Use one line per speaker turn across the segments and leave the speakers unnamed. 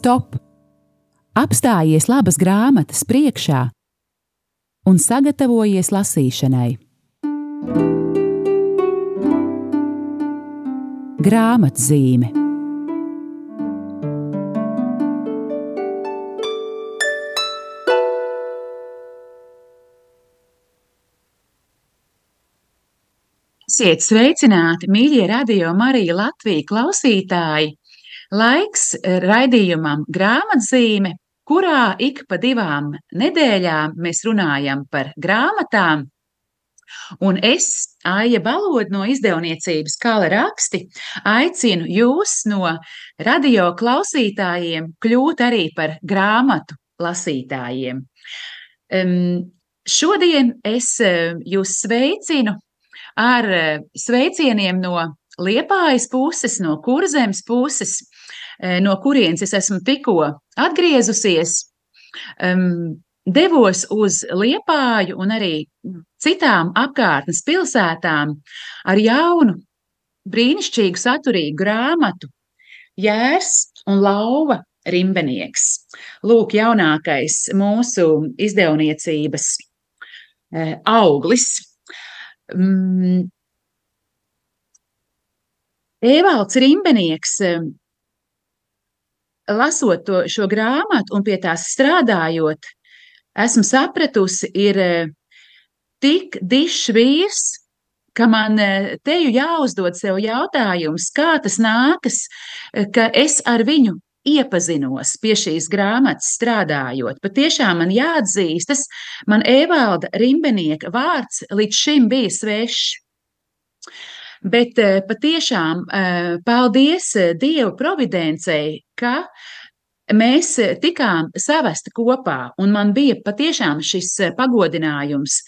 stop! Apstājies labas grāmatas priekšā un sagatavojies lasīšanai. Grāmatzīme
Esiet sveicināti, mīļie radio Marija Latvija klausītāji! Laiks raidījumam grāmatzīme, kurā ik pa divām nedēļām mēs runājam par grāmatām. Un es, Aija Balod no izdevniecības Kala raksti, aicinu jūs no radio klausītājiem kļūt arī par grāmatu lasītājiem. Um, šodien es jūs sveicinu ar sveicieniem no Liepājas puses, no Kurzemes puses, no kurienes es esmu tikko atgriezusies. Um, devos uz Liepāju un arī citām apkārtnes pilsētām ar jaunu, brīnišķīgu, saturīgu grāmatu Jērs un Lauva Rimbenieks. Lūk, jaunākais mūsu izdevniecības auglis. Mm. Evalds Rimbenieks, lasot to, šo grāmatu un pie tās strādājot, esmu sapratusi, ir tik dišs vīrs, ka man teju jāuzdod sev jautājums, kā tas nākas, ka es ar viņu iepazinos pie šīs grāmatas strādājot. Patiešām man jāatzīstas, man Evalda Rimbenieka vārds līdz šim bija svešs. Bet patiešām paldies Dieva providencei, ka mēs tikām savesti kopā, un man bija patiešām šis pagodinājums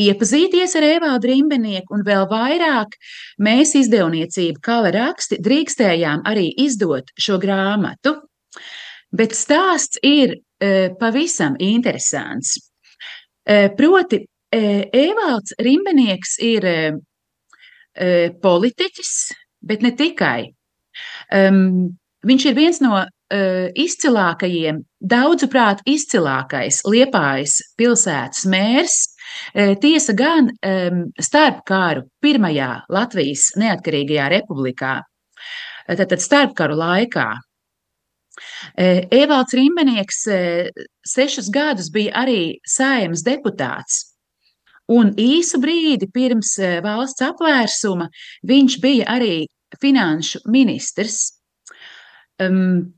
iepazīties ar Evaldu Rimbenieku, un vēl vairāk mēs izdevniecību Kala raksti drīkstējām arī izdot šo grāmatu. Bet stāsts ir e, pavisam interesants. E, proti, e, Evalds Rimbenieks ir politiķis, bet ne tikai. Um, viņš ir viens no uh, izcilākajiem, daudzuprāt, izcilākais Liepājas pilsētas mērs, Tiesa gan starp kāru pirmajā Latvijas neatkarīgajā republikā, tātad starpkaru laikā. Evalds Rimbenieks sešus gadus bija arī saimas deputāts. Un īsu brīdi pirms valsts apvērsuma viņš bija arī finanšu ministrs. Um,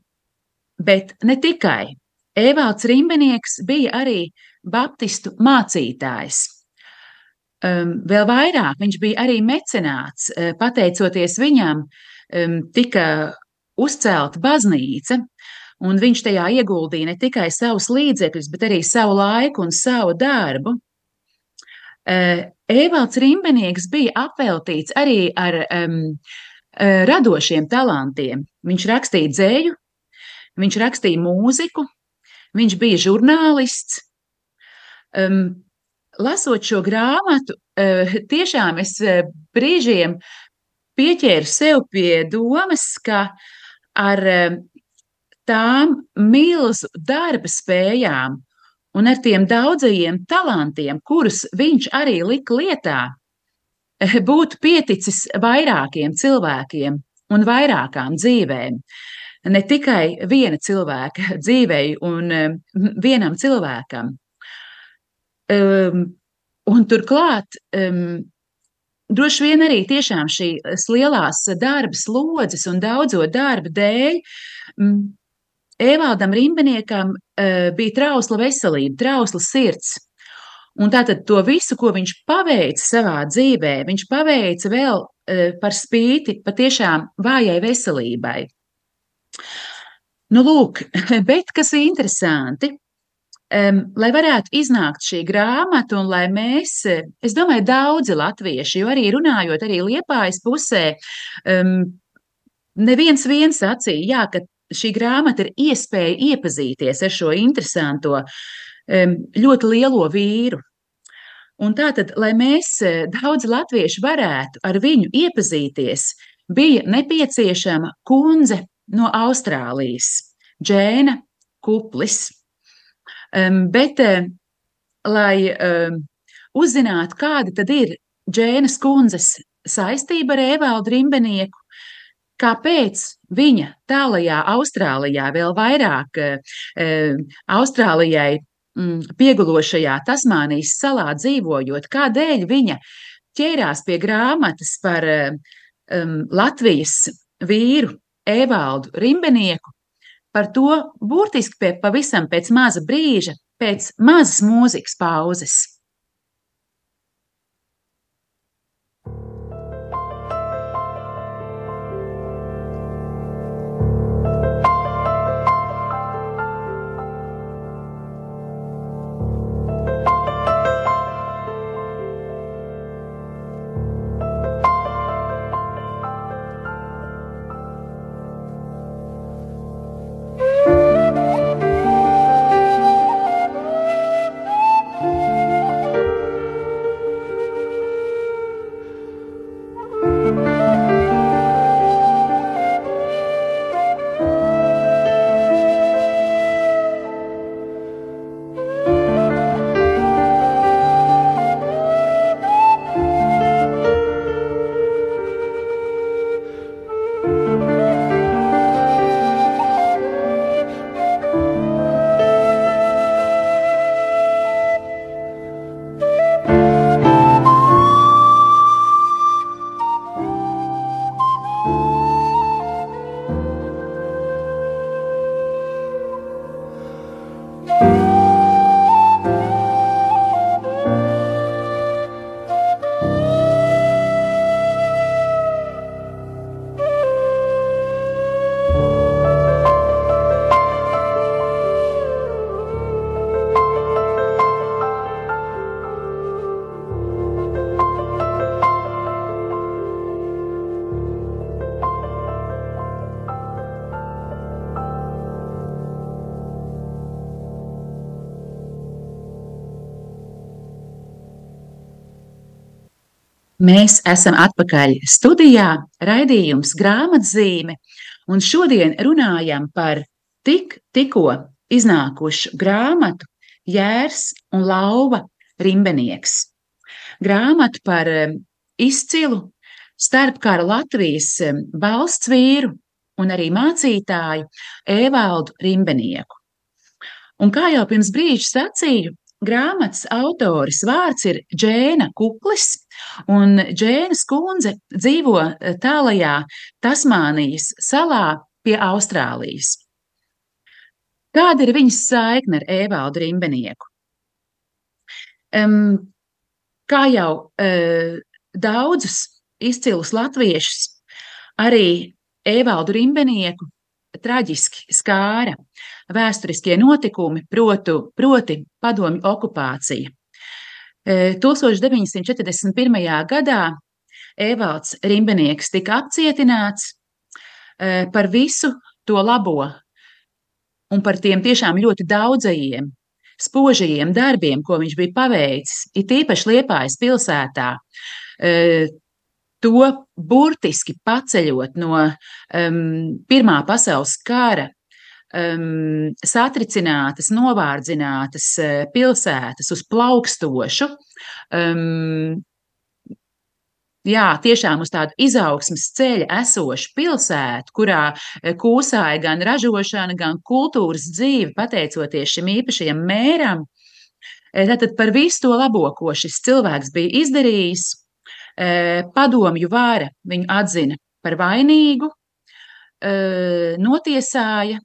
bet ne tikai. Evalds Rimbenieks bija arī baptistu mācītājs. Um, vēl vairāk viņš bija arī mecenāts. Uh, pateicoties viņam, um, tika uzcelta baznīca, un viņš tajā ieguldīja ne tikai savus līdzekļus, bet arī savu laiku un savu darbu. Uh, Evalds Rimbenieks bija apveltīts arī ar um, radošiem talantiem. Viņš rakstīja dzēju, viņš rakstīja mūziku, viņš bija žurnālists, um, lasot šo grāmatu, uh, tiešām es uh, brīžiem pieķēru sev pie domas, ka ar uh, tām milzu darba spējām un ar tiem daudzajiem talantiem, kurus viņš arī lika lietā, būtu pieticis vairākiem cilvēkiem un vairākām dzīvēm. Ne tikai viena cilvēka dzīvei un vienam cilvēkam. Um, un turklāt, um, droši vien arī tiešām šīs lielās darba slodzes un daudzo darba dēļ, um, Evaldam Rimbeniekam uh, bija trausla veselība, trausla sirds. Un tātad to visu, ko viņš paveica savā dzīvē, viņš paveica vēl uh, par spīti patiešām vājai veselībai. Nu, lūk, bet kas ir interesanti, um, lai varētu iznākt šī grāmata, un lai mēs, es domāju, daudzi latvieši, jo arī runājot, arī liepājas pusē, um, neviens viens sacīja, jā, ka šī grāmata ir iespēja iepazīties ar šo interesanto, ļoti lielo vīru. Un tātad, lai mēs daudzi latvieši varētu ar viņu iepazīties, bija nepieciešama kundze no Austrālijas, Džēna Kuplis. Bet, uh, lai um, uzzinātu, kāda tad ir Džēnas kundzes saistība ar Evaldu Rimbenieku, kāpēc viņa tālajā Austrālijā, vēl vairāk uh, Austrālijai mm, piegulošajā Tasmānijas salā dzīvojot, kādēļ viņa ķērās pie grāmatas par um, Latvijas vīru Evaldu Rimbenieku, par to burtiski pie, pavisam pēc maza brīža, pēc mazas mūzikas pauzes. Mēs esam atpakaļ studijā, raidījums grāmatzīme, un šodien runājam par tik, tikko iznākušu grāmatu Jērs un Lauva Rimbenieks. Grāmatu par izcilu starpkara Latvijas valsts vīru un arī mācītāju Evaldu Rimbenieku. Un kā jau pirms brīža sacīju, Grāmatas autoris vārds ir Džēna Kuklis, un Džēnas kundze dzīvo eh, tālajā Tasmānijas salā pie Austrālijas. Kāda ir viņas saikne ar Evaldu Rimbenieku? Um, kā jau uh, daudzus izcilus latviešus, arī Evaldu Rimbenieku traģiski skāra vēsturiskie notikumi, protu, proti padomju okupācija. 1941. E, gadā Evalds Rimbenieks tika apcietināts e, par visu to labo un par tiem tiešām ļoti daudzajiem spožajiem darbiem, ko viņš bija paveicis, it īpaši Liepājas pilsētā, e, to burtiski paceļot no um, Pirmā pasaules kara um, satricinātas, novārdzinātas uh, pilsētas uz plaukstošu, um, jā, tiešām uz tādu izaugsmas ceļa esošu pilsētu, kurā uh, kūsāja gan ražošana, gan kultūras dzīve, pateicoties šim īpašajam mēram. Uh, tātad par visu to labo, ko šis cilvēks bija izdarījis, padomju vāra viņu atzina par vainīgu, notiesāja,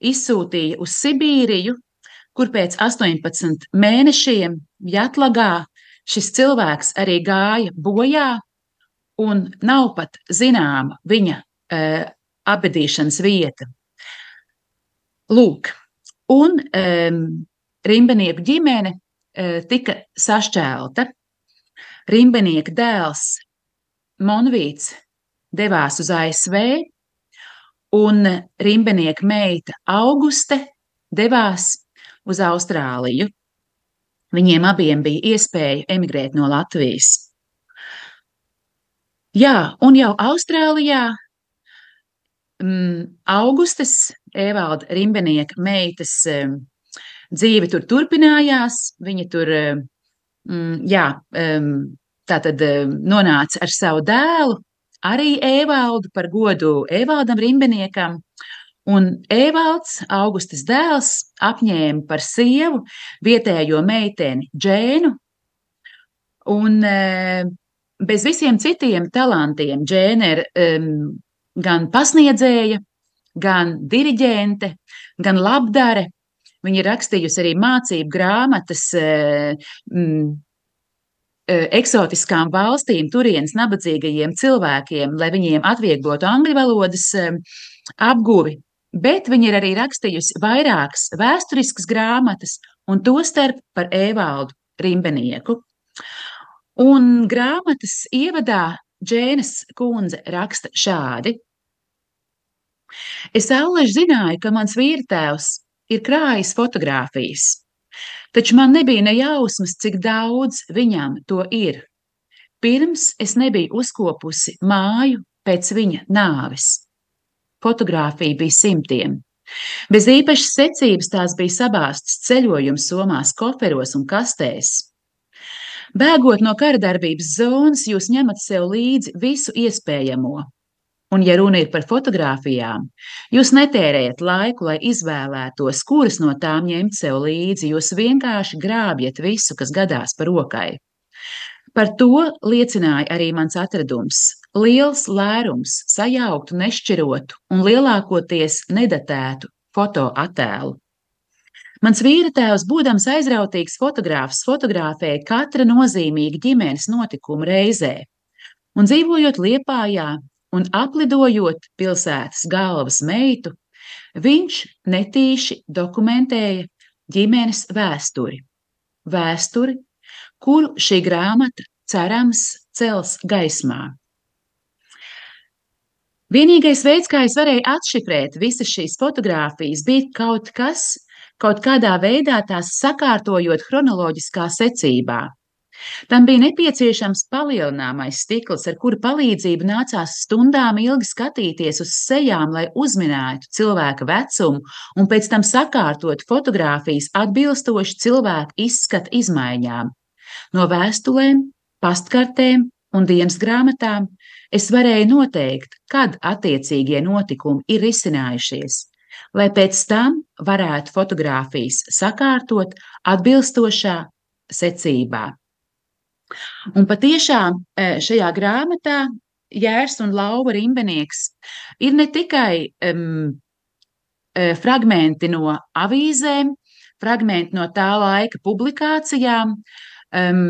izsūtīja uz Sibīriju, kur pēc 18 mēnešiem Jatlagā šis cilvēks arī gāja bojā, un nav pat zināma viņa e, apbedīšanas vieta. Lūk, un e, Rimbenieku ģimene e, tika sašķelta. Rimbenieka dēls Monvīts devās uz ASV, un rimbenieka meita Auguste devās uz Austrāliju. Viņiem abiem bija iespēja emigrēt no Latvijas. Jā, un jau Austrālijā um, Augustes, Evalda Rimbenieka meitas um, dzīve tur turpinājās. Viņa tur, um, jā, um, tātad um, nonāca ar savu dēlu, arī Evaldu par godu Evaldam Rimbeniekam. Un Evalds, Augustas dēls, apņēma par sievu vietējo meiteni Džēnu, un bez visiem citiem talantiem Džēna ir um, gan pasniedzēja, gan diriģente, gan labdare. Viņa rakstījusi arī mācību grāmatas mm, eksotiskām valstīm, turienes nabadzīgajiem cilvēkiem, lai viņiem atvieglotu angļu valodas apguvi. Bet viņa ir arī rakstījusi vairākas vēsturiskas grāmatas, un tostarp par Evaldu Rimbenieku. Un grāmatas ievadā Džēnas kundze raksta šādi: Es allaž zināju, ka mans vīrtēvs ir krājis fotogrāfijas, taču man nebija ne jausmas, cik daudz viņam to ir. Pirms es nebiju uzkopusi māju pēc viņa nāves. Fotogrāfija bija simtiem. Bez īpašas secības tās bija sabāztas ceļojuma somās, koferos un kastēs. Bēgot no kara darbības zonas, jūs ņemat sev līdzi visu iespējamo, Un, ja runa ir par fotografijām, jūs netērējat laiku, lai izvēlētos, kuras no tām ņemt sev līdzi. Jūs vienkārši grābjat visu, kas gadās par rokai. Par to liecināja arī mans atradums. Liels lērums, sajauktu, nešķirotu un lielākoties nedatētu fotoattēlu. Mans vīra tēvs, būdams aizrautīgs fotogrāfs, fotografēja katra nozīmīga ģimenes notikuma reizē. Un dzīvojot Liepājā, un aplidojot pilsētas galvas meitu, viņš netīši dokumentēja ģimenes vēsturi. Vēsturi, kuru šī grāmata cerams cels gaismā. Vienīgais veids, kā es varēju atšifrēt visas šīs fotogrāfijas, bija kaut kas, kaut kādā veidā tās sakārtojot chronoloģiskā secībā. Tam bija nepieciešams palielināmais stikls, ar kuru palīdzību nācās stundām ilgi skatīties uz sejām, lai uzminētu cilvēka vecumu un pēc tam sakārtot fotogrāfijas atbilstoši cilvēka izskata izmaiņām. No vēstulēm, pastkartēm un dienas grāmatām es varēju noteikt, kad attiecīgie notikumi ir risinājušies, lai pēc tam varētu fotogrāfijas sakārtot atbilstošā secībā. Un patiešām e, šajā grāmatā Jērs un Lauva Rimbenieks ir ne tikai um, fragmenti no avīzēm, fragmenti no tā laika publikācijām, um,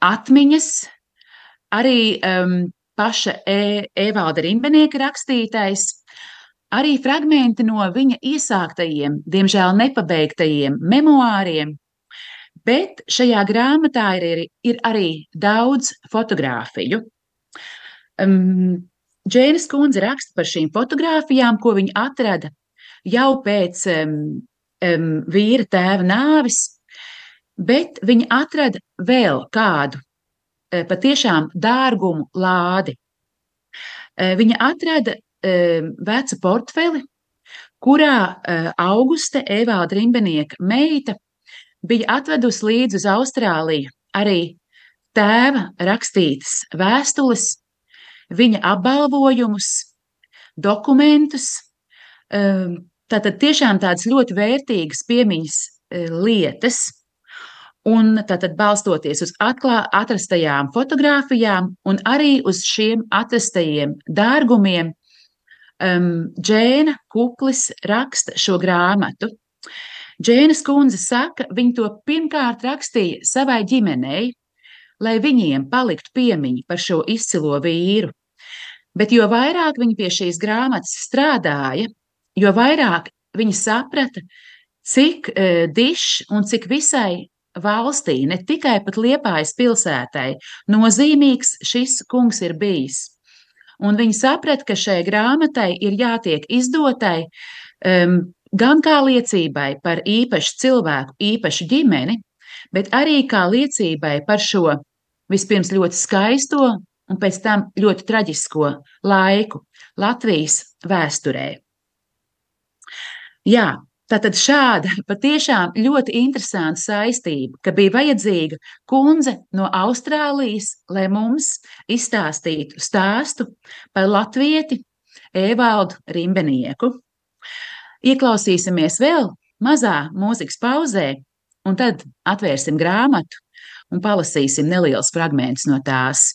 atmiņas, arī um, paša e Evalda Rimbenieka rakstītais, arī fragmenti no viņa iesāktajiem, diemžēl nepabeigtajiem memoāriem, Bet šajā grāmatā ir, ir arī daudz fotografiju. Um, Džēnas kundze raksta par šīm fotografijām, ko viņa atrada jau pēc um, um, vīra tēva nāves, bet viņa atrada vēl kādu uh, patiešām dārgumu lādi. Uh, viņa atrada uh, vecu portfeli, kurā uh, Auguste Evalda Rimbenieka meita bija atvedusi līdzi uz Austrāliju arī tēva rakstītas vēstules, viņa apbalvojumus, dokumentus. Ehm, tātad tiešām tādas ļoti vērtīgas piemiņas e, lietas. Un tātad balstoties uz atklā, atrastajām fotografijām un arī uz šiem atrastajiem dārgumiem, um, Džēna Kuklis raksta šo grāmatu. Džēnas kundze saka, viņa to pirmkārt rakstīja savai ģimenei, lai viņiem paliktu piemiņa par šo izcilo vīru. Bet jo vairāk viņa pie šīs grāmatas strādāja, jo vairāk viņa saprata, cik uh, dišs un cik visai valstī, ne tikai pat Liepājas pilsētai, nozīmīgs šis kungs ir bijis. Un viņi saprata, ka šai grāmatai ir jātiek izdotai um, gan kā liecībai par īpašu cilvēku, īpašu ģimeni, bet arī kā liecībai par šo vispirms ļoti skaisto un pēc tam ļoti traģisko laiku Latvijas vēsturē. Jā, tātad šāda patiešām ļoti interesanta saistība, ka bija vajadzīga kundze no Austrālijas, lai mums izstāstītu stāstu par latvieti Evaldu Rimbenieku. Ieklausīsimies vēl mazā mūzikas pauzē, un tad atvērsim grāmatu un palasīsim nelielus fragmentus no tās.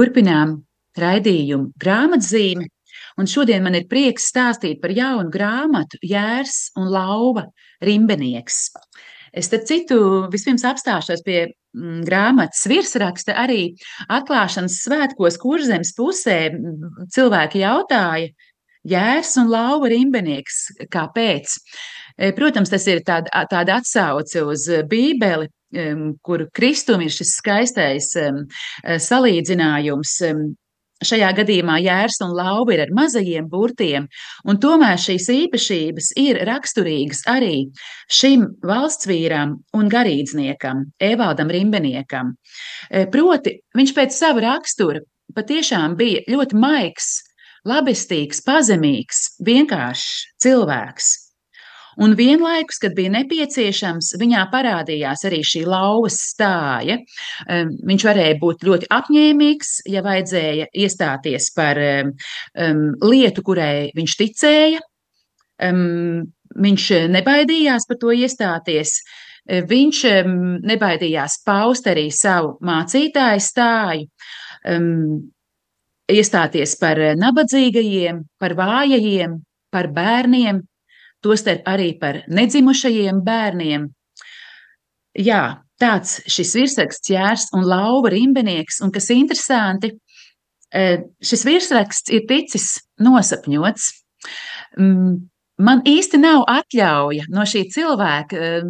Turpinām raidījumu grāmatzīmi, un šodien man ir prieks stāstīt par jaunu grāmatu Jērs un Lauva Rimbenieks. Es, starp citu, vispirms apstāšos pie mm, grāmatas virsraksta. Arī atklāšanas svētkos kurzemes pusē mm, cilvēki jautāja, Jērs un Lauva Rimbenieks, kāpēc? E, protams, tas ir tāda, tāda atsauce uz Bībeli, kur kristumi ir šis skaistais salīdzinājums. Šajā gadījumā jērs un lauva ir ar mazajiem burtiem, un tomēr šīs īpašības ir raksturīgas arī šim valsts vīram un garīdzniekam, Evaldam Rimbeniekam. E, proti, viņš pēc sava rakstura patiešām bija ļoti maigs, labestīgs, pazemīgs, vienkāršs cilvēks. Un vienlaikus, kad bija nepieciešams, viņā parādījās arī šī lauvas stāja. Viņš varēja būt ļoti apņēmīgs, ja vajadzēja iestāties par um, lietu, kurai viņš ticēja. Um, viņš nebaidījās par to iestāties. Viņš um, nebaidījās paust arī savu mācītāju stāju. Um, iestāties par nabadzīgajiem, par vājajiem, par bērniem, tostarp arī par nedzimušajiem bērniem. Jā, tāds šis virsraksts Jērs un Lauva Rimbenieks, un kas interesanti, e, šis virsraksts ir ticis nosapņots. Man īsti nav atļauja no šī cilvēka e,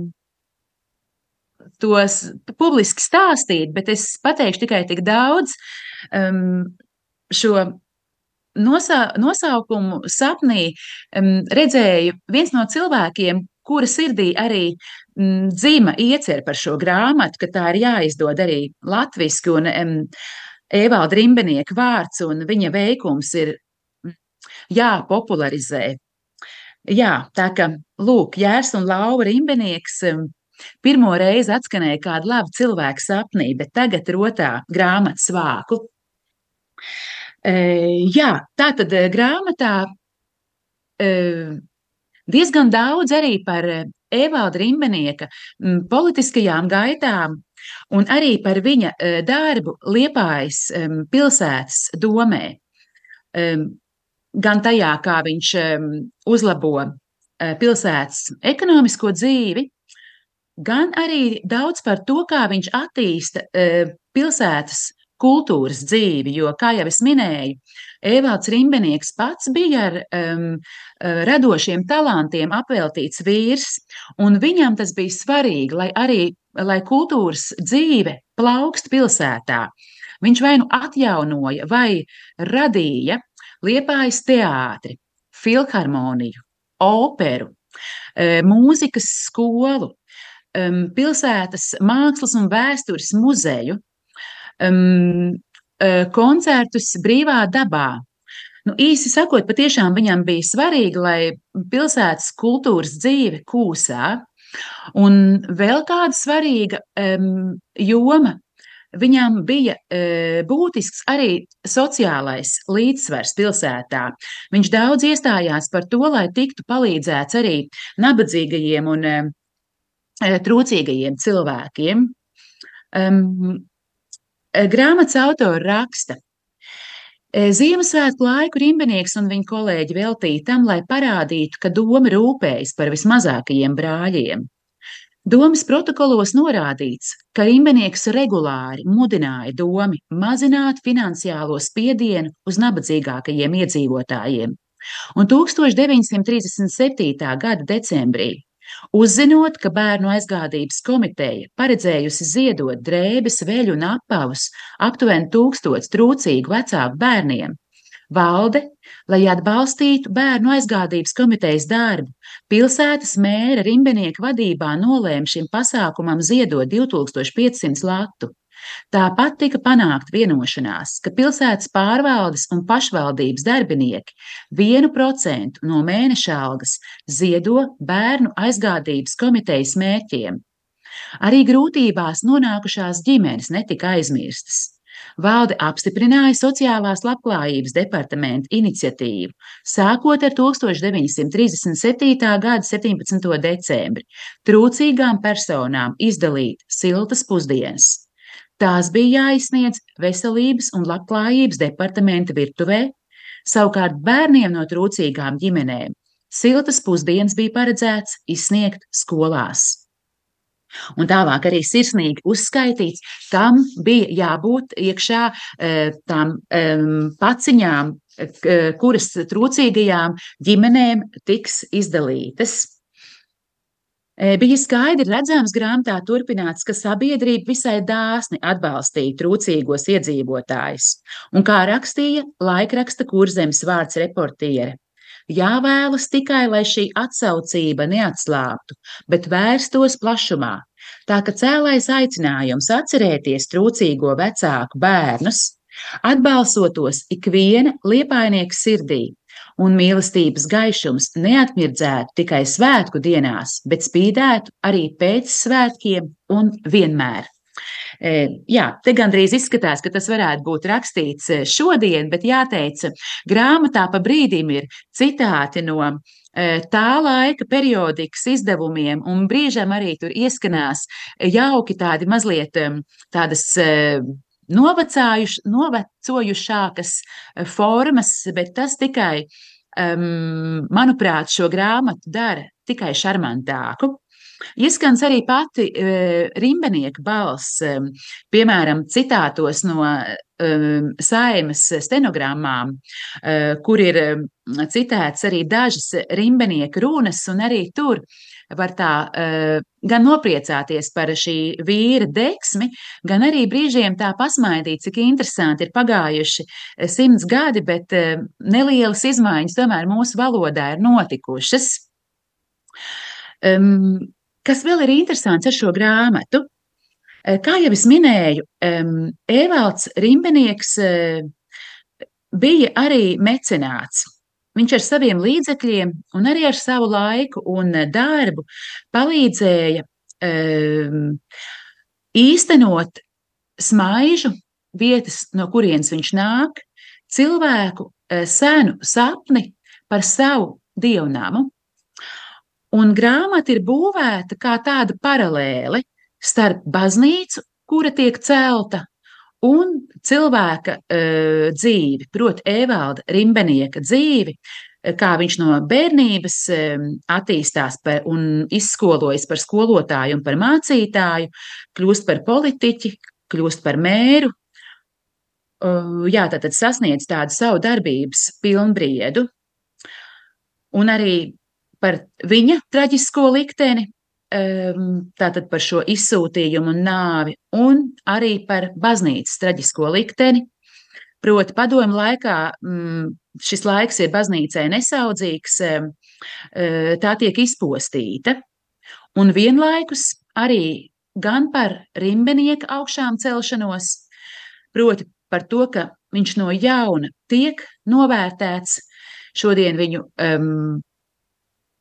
tos publiski stāstīt, bet es pateikšu tikai tik daudz. Um, šo nosā, nosaukumu sapnī um, redzēju viens no cilvēkiem, kura sirdī arī um, dzīva iecer par šo grāmatu, ka tā ir jāizdod arī latviski, un um, Evalda Rimbenieka vārds un viņa veikums ir jāpopularizē. Jā, tā kā, lūk, Jērs un Laura Rimbenieks pirmo reizi atskanēja kādu labu cilvēku sapnī, bet tagad rotā grāmatas vāku. Jā, tā tad grāmatā diezgan daudz arī par Evalda Rimbenieka politiskajām gaitām un arī par viņa darbu Liepājas pilsētas domē. Gan tajā, kā viņš uzlabo pilsētas ekonomisko dzīvi, gan arī daudz par to, kā viņš attīsta pilsētas kultūras dzīvi, jo, kā jau es minēju, Evalds Rimbenieks pats bija ar um, radošiem talantiem apveltīts vīrs, un viņam tas bija svarīgi, lai arī lai kultūras dzīve plaukst pilsētā. Viņš vai nu atjaunoja, vai radīja Liepājas teātri, filharmoniju, operu, e, mūzikas skolu, pilsētas mākslas un vēstures muzeju, e, koncertus brīvā dabā. Nu, īsi sakot, patiešām viņam bija svarīgi, lai pilsētas kultūras dzīve kūsā, un vēl kāda svarīga um, joma Viņam bija e, būtisks arī sociālais līdzsvars pilsētā. Viņš daudz iestājās par to, lai tiktu palīdzēts arī nabadzīgajiem un e trūcīgajiem cilvēkiem. Um, grāmatas autori raksta, e, Ziemassvētku laiku Rimbenieks un viņa kolēģi veltīja tam, lai parādītu, ka doma rūpējas par vismazākajiem brāļiem. Domas protokolos norādīts, ka Rimbenieks regulāri mudināja domi mazināt finansiālo spiedienu uz nabadzīgākajiem iedzīvotājiem, un 1937. gada decembrī, uzzinot, ka Bērnu aizgādības komiteja paredzējusi ziedot drēbes, veļu un apavus aptuveni tūkstots trūcīgu vecāku bērniem, Valde, lai atbalstītu bērnu aizgādības komitejas darbu, pilsētas mēra Rimbenieka vadībā nolēma šim pasākumam ziedot 2500 latu. Tāpat tika panākt vienošanās, ka pilsētas pārvaldes un pašvaldības darbinieki vienu procentu no mēneša algas ziedo bērnu aizgādības komitejas mērķiem. Arī grūtībās nonākušās ģimenes netika aizmirstas. Valde apstiprināja sociālās labklājības departamenta iniciatīvu, sākot ar 1937. gada 17. decembri, trūcīgām personām izdalīt siltas pusdienas. Tās bija jāizsniedz veselības un labklājības departamenta virtuvē, savukārt bērniem no trūcīgām ģimenēm siltas pusdienas bija paredzēts izsniegt skolās. Un tālāk arī sirsnīgi uzskaitīts, kam bija jābūt iekšā eh, tām paciņām, kuras trūcīgajām ģimenēm tiks izdalītas. Bija skaidri redzams grāmatā turpināts, ka sabiedrība visai dāsni atbalstīja trūcīgos iedzīvotājus, un kā rakstīja laikraksta kurzemes vārds reportiere. Jāvēlas tikai, lai šī atsaucība neatslābtu, bet vērstos plašumā. Tā ka cēlais aicinājums atcerēties trūcīgo vecāku bērnus, atbalsotos ikviena liepainieka sirdī, un mīlestības gaišums neatmirdzētu tikai svētku dienās, bet spīdētu arī pēc svētkiem un vienmēr. Jā, te gandrīz izskatās, ka tas varētu būt rakstīts šodien, bet jāteic, grāmatā pa brīdim ir citāti no tā laika periodikas izdevumiem, un brīžam arī tur ieskanās jauki tādi mazliet tādas novecojušākas formas, bet tas tikai, manuprāt, šo grāmatu dara tikai šarmantāku. Ieskans arī pati uh, rimbenieka balss, um, piemēram, citātos no um, saimas stenogrammām, uh, kur ir um, citēts arī dažas rimbenieka runas, un arī tur var tā uh, gan nopriecāties par šī vīra deksmi, gan arī brīžiem tā pasmaidīt, cik interesanti ir pagājuši simts gadi, bet uh, nelielas izmaiņas tomēr mūsu valodā ir notikušas. Kas vēl ir interesants ar šo grāmatu? Eh, kā jau es minēju, Evalds Rimbenieks eh, bija arī mecenāts. Viņš ar saviem līdzekļiem un arī ar savu laiku un darbu palīdzēja īstenot smaižu vietas, no kurienes viņš nāk, cilvēku eh, senu sapni par savu dievnamu. Un grāmata ir būvēta kā tāda paralēle starp baznīcu, kura tiek celta, un cilvēka uh, dzīvi, proti, Evalda Rimbenieka dzīvi, kā viņš no bērnības um, attīstās par, un izskolojas par skolotāju un par mācītāju, kļūst par politiķi, kļūst par mēru. Uh, jā, tātad sasniedz tādu savu darbības pilnbriedu. Un arī par viņa traģisko likteni, tātad par šo izsūtījumu un nāvi, un arī par baznīcas traģisko likteni. Proti, padomu laikā šis laiks ir baznīcai nesaudzīgs, tā tiek izpostīta. Un vienlaikus arī gan par rimbenieka augšām celšanos, proti par to, ka viņš no jauna tiek novērtēts. Šodien viņu um,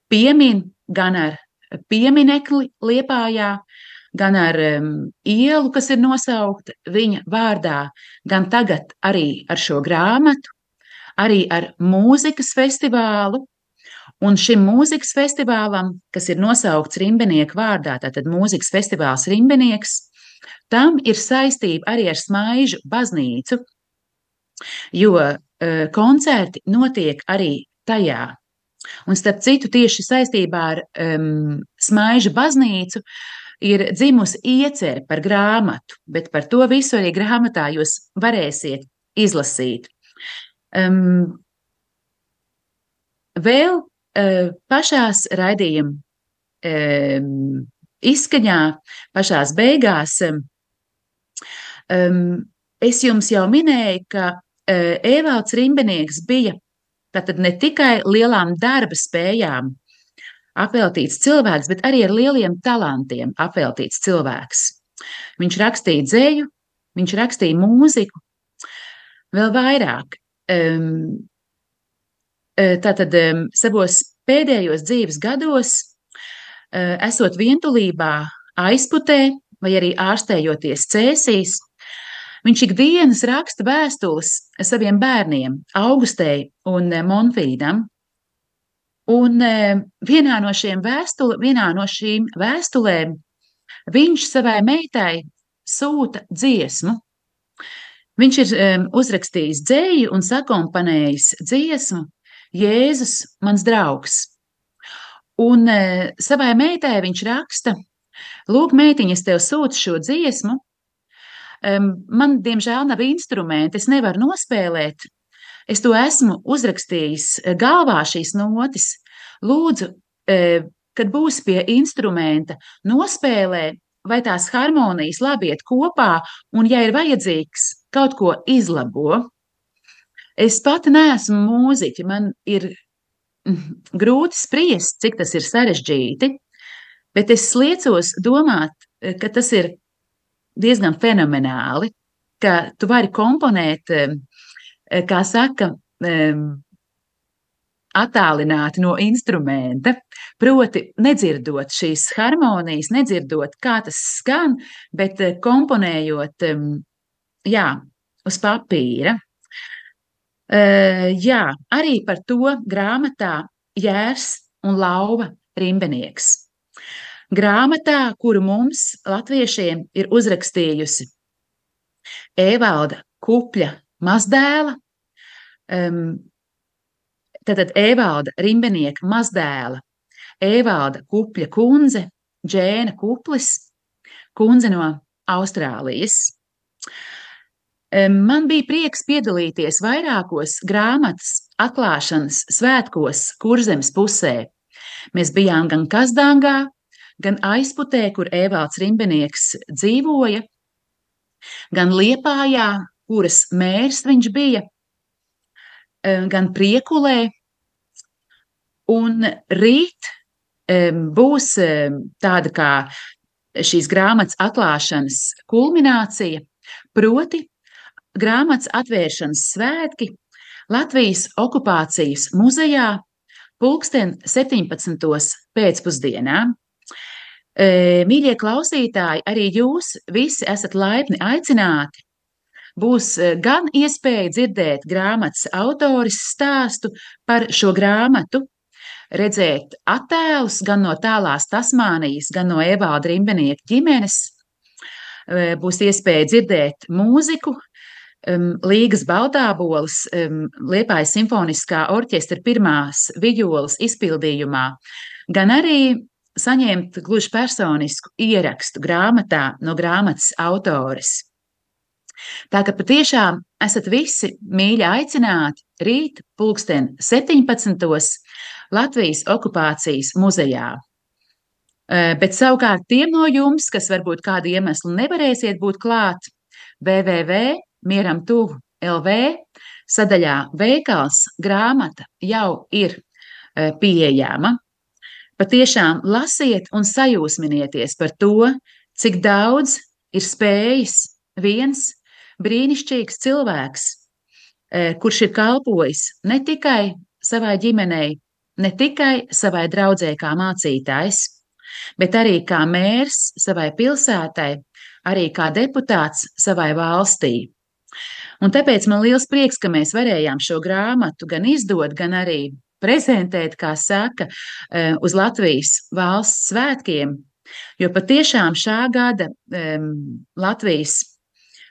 piemin gan ar pieminekli Liepājā, gan ar um, ielu, kas ir nosaukta viņa vārdā, gan tagad arī ar šo grāmatu, arī ar mūzikas festivālu. Un šim mūzikas festivālam, kas ir nosaukts Rimbenieku vārdā, tātad mūzikas festivāls Rimbenieks, tam ir saistība arī ar Smaižu baznīcu, jo uh, koncerti notiek arī tajā. Un starp citu, tieši saistībā ar um, Smaižu baznīcu ir dzimusi iecerē par grāmatu, bet par to visu arī grāmatā jūs varēsiet izlasīt. Um, vēl uh, pašās raidījuma um, izskaņā, pašās beigās, um, es jums jau minēju, ka uh, Evalds Rimbenieks bija tātad ne tikai lielām darba spējām apveltīts cilvēks, bet arī ar lieliem talantiem apveltīts cilvēks. Viņš rakstīja dzēju, viņš rakstīja mūziku, vēl vairāk. Um, tātad savos pēdējos dzīves gados, uh, esot vientulībā, aizputē vai arī ārstējoties cēsīs, viņš ikdienas raksta vēstules saviem bērniem, Augustei un Monfīdam, Un vienā no, vēstule, vienā no šīm vēstulēm viņš savai meitai sūta dziesmu. Viņš ir um, uzrakstījis dzēju un sakompanējis dziesmu Jēzus, mans draugs. Un savai meitai viņš raksta, lūk, meitiņa, es tev sūtu šo dziesmu. Man, diemžēl, nav instrumenti, es nevaru nospēlēt, Es to esmu uzrakstījis eh, galvā šīs notis. Lūdzu, eh, kad būs pie instrumenta, nospēlē, vai tās harmonijas labi iet kopā, un, ja ir vajadzīgs, kaut ko izlabo. Es pati neesmu mūziķa, man ir mm, grūti spriest, cik tas ir sarežģīti, bet es liecos domāt, eh, ka tas ir diezgan fenomenāli, ka tu vari komponēt Eh, kā saka, attālināti no instrumenta, proti, nedzirdot šīs harmonijas, nedzirdot, kā tas skan, bet eh, komponējot jā, uz papīra. Eh, jā, arī par to grāmatā Jērs un Lauva Rimbenieks. Grāmatā, kuru mums, latviešiem, ir uzrakstījusi Evalda Kupļa mazdēla, um, tātad Evalda Rimbenieka mazdēla, Evalda Kupļa kundze, Džēna Kuplis, kundze no Austrālijas. Man bija prieks piedalīties vairākos grāmatas atklāšanas svētkos Kurzemes pusē. Mēs bijām gan Kazdāngā, gan aizputē, kur Evalds Rimbenieks dzīvoja, gan Liepājā, kuras mērs viņš bija, eh, gan priekulē. Un rīt eh, būs eh, tāda kā šīs grāmatas atklāšanas kulminācija, proti grāmatas atvēršanas svētki Latvijas okupācijas muzejā pulksten 17. pēcpusdienā. Mīļie klausītāji, arī jūs visi esat laipni aicināti būs gan iespēja dzirdēt grāmatas autoris stāstu par šo grāmatu, redzēt attēlus gan no tālās Tasmānijas, gan no Evalda Rimbenieka ģimenes. Būs iespēja dzirdēt mūziku, Līgas Baltābolas, Liepājas simfoniskā orķestra pirmās vijoles izpildījumā, gan arī saņemt gluži personisku ierakstu grāmatā no grāmatas autores. Tā ka patiešām esat visi mīļi aicināti rīt, pulksten 17. Latvijas okupācijas muzejā. Bet savukārt tiem no jums, kas varbūt kādu iemeslu nevarēsiet būt klāt, www.mieram tuvu LV sadaļā veikals grāmata jau ir pieejama. Patiešām lasiet un sajūsminieties par to, cik daudz ir spējis viens brīnišķīgs cilvēks, kurš ir kalpojis ne tikai savai ģimenei, ne tikai savai draudzē kā mācītājs, bet arī kā mērs savai pilsētai, arī kā deputāts savai valstī. Un tāpēc man liels prieks, ka mēs varējām šo grāmatu gan izdot, gan arī prezentēt, kā saka, eh, uz Latvijas valsts svētkiem, jo patiešām šā gada Latvijas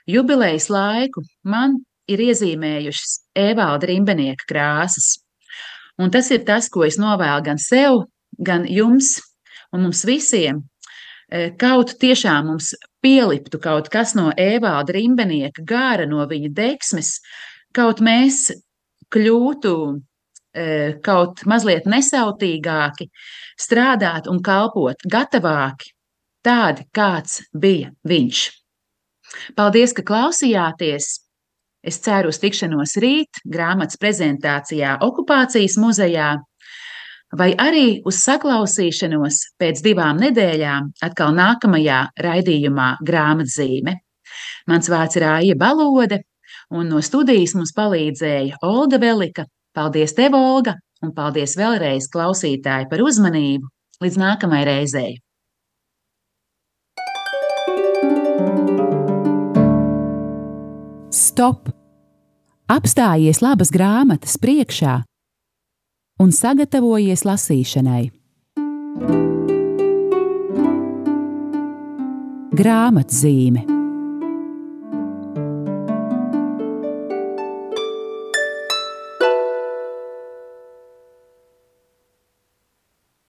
jubilejas laiku man ir iezīmējušas Evalda Rimbenieka krāsas. Un tas ir tas, ko es novēlu gan sev, gan jums, un mums visiem e, kaut tiešām mums pieliptu kaut kas no Evalda Rimbenieka gara, no viņa deksmes, kaut mēs kļūtu kaut mazliet nesautīgāki, strādāt un kalpot gatavāki, tādi, kāds bija viņš. Paldies, ka klausījāties! Es ceru uz tikšanos rīt grāmatas prezentācijā Okupācijas muzejā vai arī uz saklausīšanos pēc divām nedēļām atkal nākamajā raidījumā grāmatzīme. Mans vārds ir Aija Balode, un no studijas mums palīdzēja Olga Velika. Paldies tev, Olga, un paldies vēlreiz klausītāji par uzmanību. Līdz nākamajai reizei!
Stop! Apstājies labas grāmatas priekšā un sagatavojies lasīšanai. Grāmatzīme